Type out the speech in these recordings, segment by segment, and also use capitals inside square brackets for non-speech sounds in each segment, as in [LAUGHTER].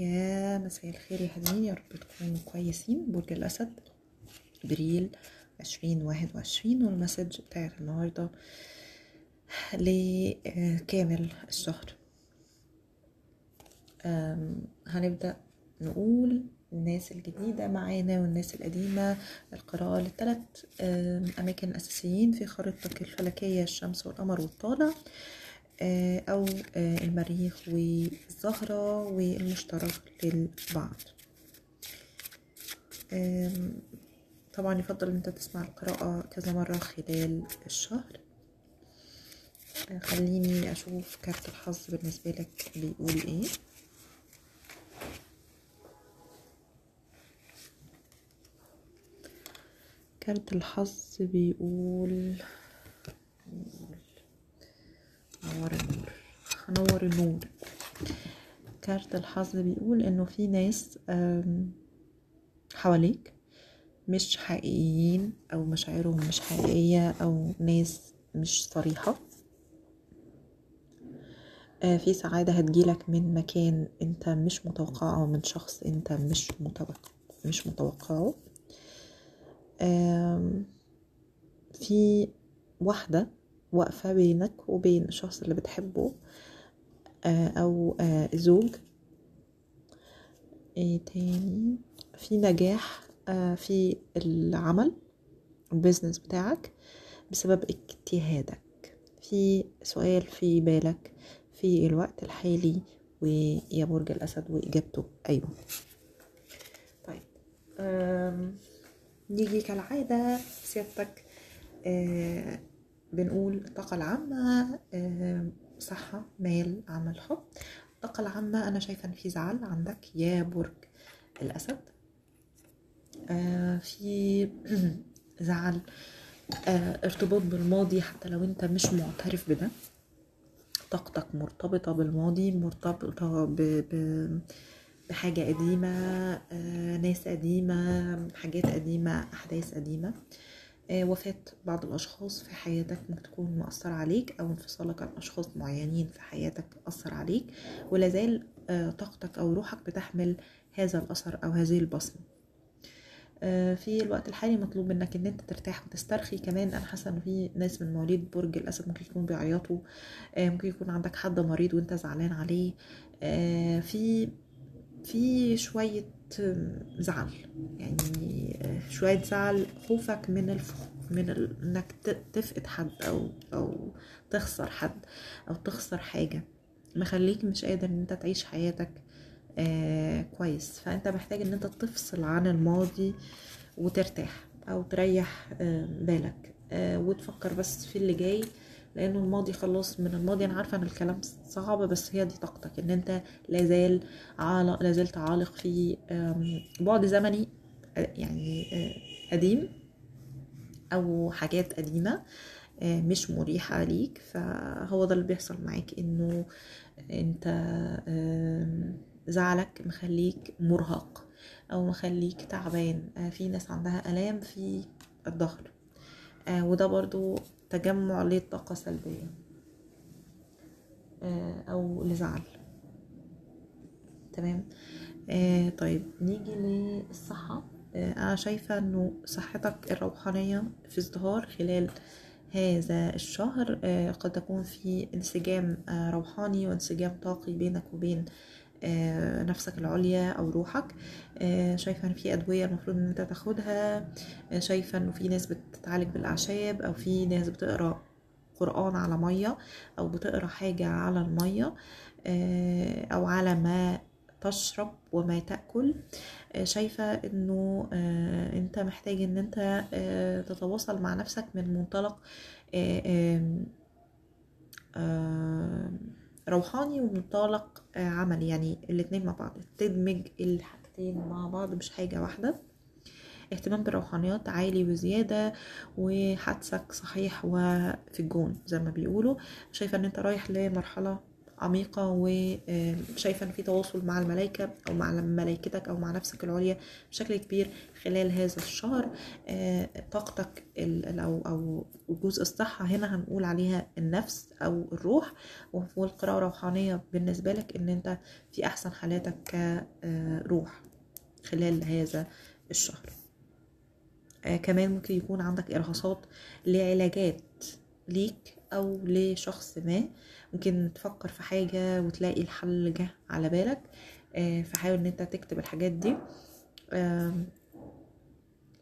يا مساء الخير يا حلوين يا رب تكونوا كويسين. برج الأسد بريل عشرين واحد وعشرين والمسج بتاعت النهاردة لكامل الشهر. هنبدأ نقول الناس الجديدة معانا والناس القديمة القراءة للثلاث أم، أماكن أساسيين في خريطتك الفلكية الشمس والقمر والطالع. أو آه، المريخ والزهرة والمشترك للبعض. طبعا يفضل إن أنت تسمع القراءة كذا مرة خلال الشهر. آه، خليني أشوف كارت الحظ بالنسبة لك بيقول إيه. كارت الحظ بيقول نور النور هنور النور. كارت الحظ بيقول إنه في ناس حواليك مش حقيقيين أو مشاعرهم مش حقيقية أو ناس مش صريحة. آه، في سعادة هتجيلك من مكان أنت مش متوقعه من شخص أنت مش متوقع مش متوقعه. في واحدة واقفة بينك وبين الشخص اللي بتحبه آه، أو آه، زوج. إيه تاني؟ في نجاح آه، في العمل البيزنس بتاعك بسبب اجتهادك. في سؤال في بالك في الوقت الحالي ويا برج الأسد وإجابته أيوه. طيب نيجي كالعادة سيادتك بنقول الطاقة العامة آه، صحة مال عمل حب. الطاقة العامة أنا شايفة إن في زعل عندك. يا برج الأسد. آه، في [CLEARS THROAT] زعل آه، ارتباط بالماضي حتى لو أنت مش معترف بده. طاقتك مرتبطة بالماضي مرتبطة ب... بحاجة قديمة ناس قديمة حاجات قديمة أحداث قديمة. آه، وفاة بعض الأشخاص في حياتك ممكن تكون مؤثرة عليك أو انفصالك عن أشخاص معينين في حياتك أثر عليك ولازال آه، طاقتك أو روحك بتحمل هذا الأثر أو هذه البصمة. آه، في الوقت الحالي مطلوب منك إن أنت ترتاح وتسترخي. كمان أنا حاسة ان في ناس من مواليد برج الأسد ممكن يكونوا بيعيطوا. آه، ممكن يكون عندك حد مريض وأنت زعلان عليه. آه، في في شوية زعل. يعني آه، شوية زعل خوفك من الفخ من ال... إنك تفقد حد أو أو تخسر حد أو تخسر حاجة. مخليك مش قادر إن أنت تعيش حياتك آه كويس. فأنت محتاج إن أنت تفصل عن الماضي وترتاح أو تريح آه بالك آه وتفكر بس في اللي جاي. لأنه الماضي خلاص من الماضي أنا عارفه ان الكلام صعب بس هي دي طاقتك ان انت لازال عالق لازلت عالق في بعد زمني آه، يعني آه، قديم أو حاجات قديمة آه، مش مريحة ليك. فهو ده اللي بيحصل معاك إنه أنت زعلك مخليك مرهق أو مخليك تعبان. في ناس عندها آلام في الظهر. وده برضو تجمع للطاقة سلبية آه، أو لزعل. تمام؟ آه طيب نيجي للصحة. آه أنا شايفة إنه صحتك الروحانية في ازدهار خلال هذا الشهر قد تكون في انسجام روحاني وانسجام طاقي بينك وبين نفسك العليا أو روحك. آه شايفة إن في أدوية المفروض إن أنت تاخدها. آه شايفة إنه في ناس بتتعالج بالأعشاب أو في ناس بتقرأ قرآن على مية أو بتقرأ حاجة على المية آه، أو على ما تشرب وما تأكل. آه، شايفة إنه آه، أنت محتاج إن أنت آه، تتواصل مع نفسك من منطلق آه، روحاني ومنطلق آه، عملي. يعني الاتنين مع بعض. تدمج الحاجتين مع بعض مش حاجة واحدة. اهتمام بالروحانيات عالي وزيادة وحدسك صحيح وفي الجون زي ما بيقولوا. شايفة إن أنت رايح لمرحلة عميقة وشايفة إن في تواصل مع الملائكة أو مع ملائكتك أو مع نفسك العليا بشكل كبير خلال هذا الشهر. آه، طاقتك أو أو جزء الصحة هنا هنقول عليها النفس أو الروح. والقراءة روحانية بالنسبة لك إن أنت في أحسن حالاتك كروح خلال هذا الشهر. آه كمان ممكن يكون عندك إرهاصات لعلاجات ليك أو لشخص ما. ممكن تفكر في حاجة وتلاقي الحل جه على بالك آه فحاول إن أنت تكتب الحاجات دي.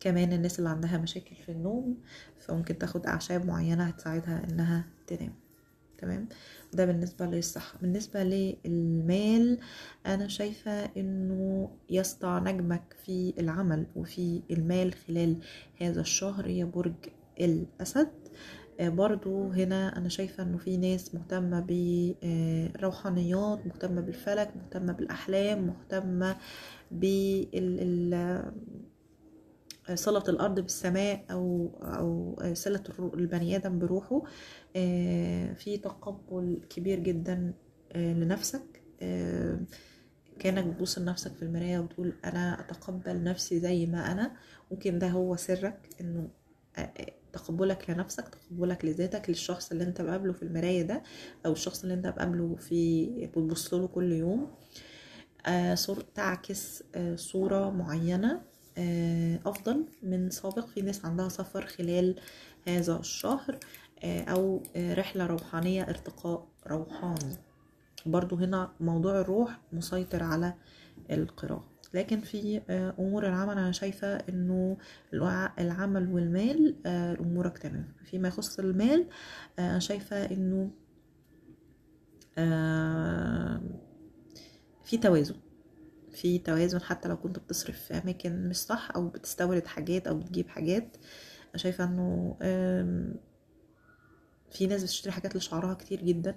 كمان الناس اللي عندها مشاكل في النوم فممكن تاخد أعشاب معينة هتساعدها إنها تنام. تمام؟ ده بالنسبة للصحة. بالنسبة للمال أنا شايفة إنه يسطع نجمك في العمل وفي المال خلال هذا الشهر هي برج الأسد. برضو هنا أنا شايفة إنه في ناس مهتمة بروحانيات مهتمة بالفلك مهتمة بالأحلام مهتمة بال صلة الأرض بالسماء أو أو صلة البني آدم بروحه. آه، في تقبل كبير جدا آه، لنفسك. آه، كأنك بتبص لنفسك في المراية وتقول أنا أتقبل نفسي زي ما أنا. ممكن ده هو سرك إنه آه، آه، تقبلك لنفسك تقبلك لذاتك للشخص اللي انت بقابله في المراية ده أو الشخص اللي انت بقابله في بتبص له كل يوم. آه، صور تعكس آه، صورة معينة آه، أفضل من سابق. في ناس عندها سفر خلال هذا الشهر آه، رحلة روحانية ارتقاء روحاني. برضو هنا موضوع الروح مسيطر على القراءة. لكن في آه، أمور العمل أنا شايفة إنه الوع- العمل والمال آه، أمورك تمام. فيما يخص المال آه، أنا شايفة إنه آه، في توازن. في توازن حتى لو كنت بتصرف في أماكن مش صح أو بتستورد حاجات أو بتجيب حاجات. شايفة إنه في ناس بتشتري حاجات لشعرها كتير جدا.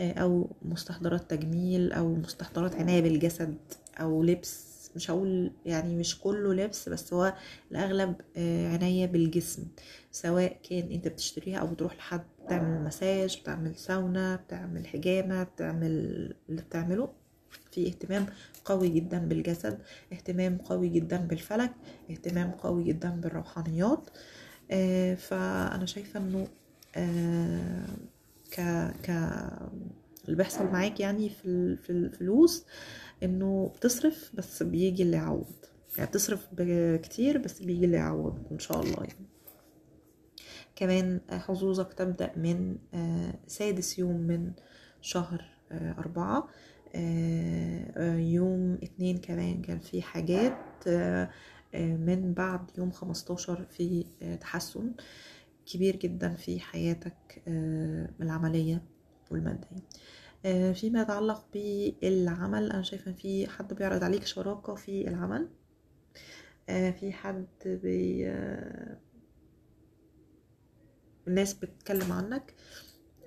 أو مستحضرات تجميل أو مستحضرات عناية بالجسد أو لبس. مش هقول يعني مش كله لبس بس هو الأغلب آه، عناية بالجسم. سواء كان أنت بتشتريها أو بتروح لحد بتعمل مساج بتعمل ساونا بتعمل حجامة بتعمل اللي بتعمله. في اهتمام قوي جدا بالجسد اهتمام قوي جدا بالفلك اهتمام قوي جدا بالروحانيات. آه، فأنا شايفة إنه آه، ك ك اللي بيحصل معاك يعني في في الفلوس إنه بتصرف بس بيجي اللي يعوض. يعني بتصرف كتير بس بيجي اللي يعوض إن شاء الله يعني. كمان حظوظك تبدأ من آه، سادس يوم من شهر آه، أربعة آه، يوم اتنين كمان كان في حاجات من بعد يوم خمستاشر في تحسن. كبير جدا في حياتك آه، العملية والمادية. آه، فيما يتعلق بالعمل أنا شايفة في حد بيعرض عليك شراكة في العمل؟ آه، في حد بي الناس بتتكلم عنك؟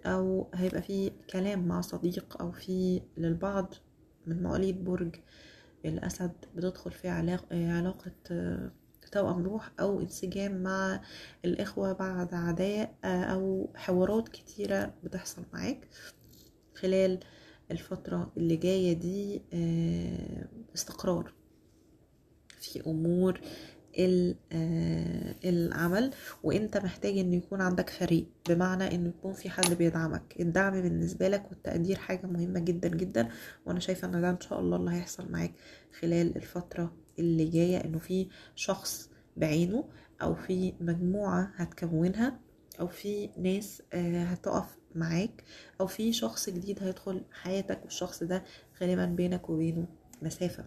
أو هيبقى في كلام مع صديق أو في للبعض من مواليد برج الأسد بتدخل في علاقة, توأم روح أو انسجام مع الإخوة بعد عداء آه، أو حوارات كتيرة بتحصل معاك خلال الفترة اللي جاية دي آه، استقرار في أمور ال- آه، العمل. وإنت محتاج إن يكون عندك فريق بمعنى إن يكون في حد بيدعمك. الدعم بالنسبة لك والتقدير حاجة مهمة جدا جدا وأنا شايفة إن ده إن شاء الله اللي هيحصل معاك خلال الفترة اللي جاية إنه في شخص بعينه أو في مجموعة هتكونها أو في ناس آه، هتقف معاك أو في شخص جديد هيدخل حياتك والشخص ده غالبا بينك وبينه مسافة.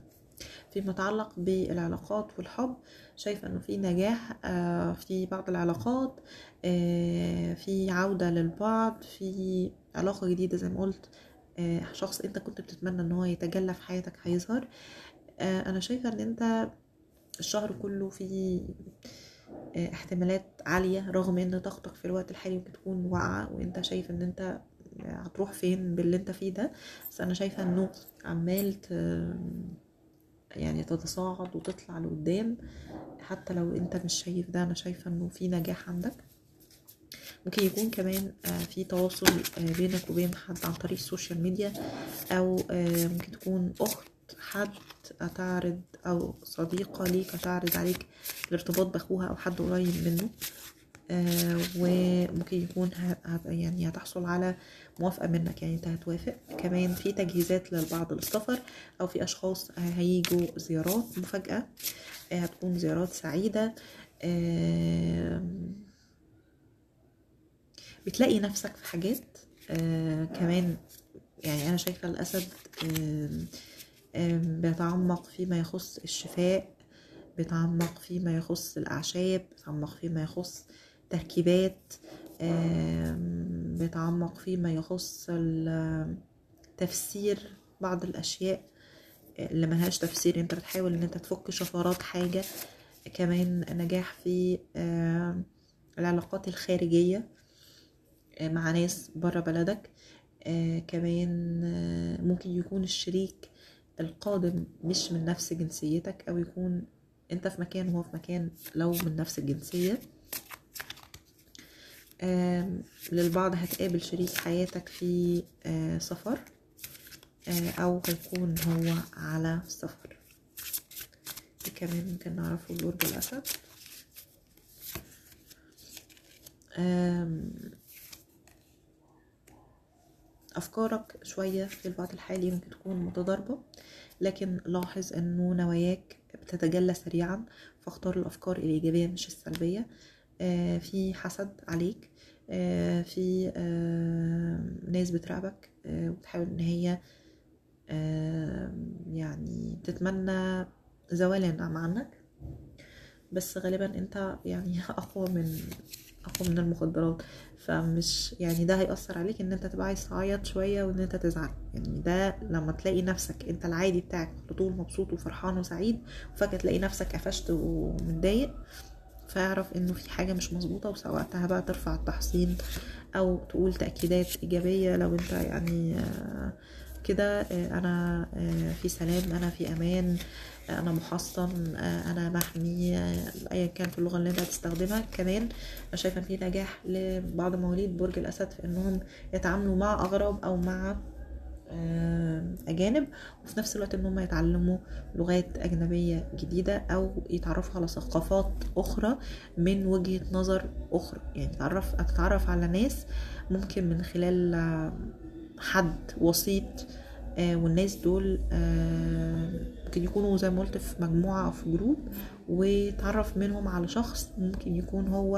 فيما يتعلق بالعلاقات والحب شايفة إنه في نجاح آه، في بعض العلاقات آه، في عودة للبعض في علاقة جديدة زي ما قلت شخص أنت كنت بتتمنى إن هو يتجلى في حياتك هيظهر. أنا شايفة إن أنت الشهر كله فيه آه، احتمالات عالية رغم إن طاقتك في الوقت الحالي ممكن تكون واقعة وأنت شايف إن أنت هتروح فين باللي أنت فيه ده. بس أنا شايفة إنه عمال ت- يعني تتصاعد وتطلع لقدام. حتى لو أنت مش شايف ده أنا شايفة إنه في نجاح عندك. ممكن يكون كمان آه، في تواصل آه، بينك وبين حد عن طريق السوشيال ميديا أو آه، ممكن تكون أخت حد تعرض أو صديقة ليك تعرض عليك الارتباط بأخوها أو حد قريب منه آه، وممكن يكون يعني هتحصل على موافقة منك يعني انت هتوافق. كمان في تجهيزات للبعض للسفر أو في أشخاص هيجوا زيارات مفاجأة آه، هتكون زيارات سعيدة آم، بتلاقي نفسك في حاجات آه كمان يعني أنا شايفة الاسد آم، بيتعمق فيما يخص الشفاء بيتعمق فيما يخص الأعشاب بيتعمق فيما يخص تركيبات بيتعمق فيما يخص تفسير بعض الأشياء اللي ملهاش تفسير. أنت بتحاول إن أنت تفك شفرات حاجة كمان نجاح في العلاقات الخارجية آه، مع ناس برا بلدك آه، كمان آه، ممكن يكون الشريك القادم مش من نفس جنسيتك أو يكون أنت في مكان وهو في مكان لو من نفس الجنسية. للبعض هتقابل شريك حياتك في آه، سفر آه، أو هيكون هو على سفر. دي كمان ممكن نعرفه برج الأسد. آم، أفكارك شوية في الوقت الحالي ممكن تكون متضاربة. لكن لاحظ أنه نواياك بتتجلى سريعا فاختار الأفكار الإيجابية مش السلبية. آه، في حسد عليك. آه، في آه، ناس بتراقبك وبتحاول إن هي يعني تتمنى زوال عنك. بس غالبا أنت يعني [LAUGHS] أقوى من اقوى من المخدرات. فمش يعني ده هيأثر عليك إن أنت تبقى عايز تعيط شوية وإن أنت تزعل. يعني ده لما تلاقي نفسك أنت العادي بتاعك على طول مبسوط وفرحان وسعيد وفجأة تلاقي نفسك قفشت ومتضايق فاعرف إنه في حاجة مش مظبوطة وساعتها بقى ترفع التحصين أو تقول تأكيدات إيجابية لو أنت يعني آه، كده آه، أنا آه، في سلام أنا في أمان آه، أنا محصن أنا محمي ايا كان في اللغة اللي انت هتستخدمها كمان أنا شايفة في نجاح لبعض مواليد برج الأسد في إنهم يتعاملوا مع اغراب أو مع أجانب وفي نفس الوقت إن هم يتعلموا لغات أجنبية جديدة أو يتعرفوا على ثقافات أخرى من وجهة نظر أخرى. يعني تتعرف على ناس ممكن من خلال حد وسيط آه، والناس دول آه، ممكن يكونوا زي ما قلت في مجموعة أو في جروب وتعرف منهم على شخص ممكن يكون هو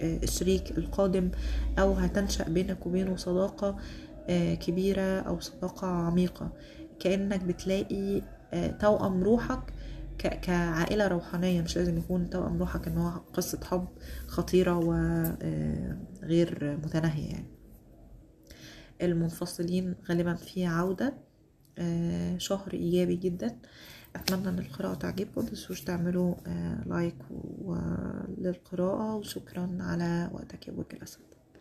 آه، الشريك القادم أو هتنشأ بينك وبينه صداقة كبيرة أو صداقة عميقة. كأنك بتلاقي توأم روحك كعائلة روحانية. مش لازم يكون توأم روحك إن هو قصة حب خطيرة وغير متناهية يعني. المنفصلين غالبا في عودة آه، شهر إيجابي جدا. أتمنى أن القراءة تعجبكم. متنسوش تعملوا آه، لايك للقراءة وشكرا على وقتك يا برج الأسد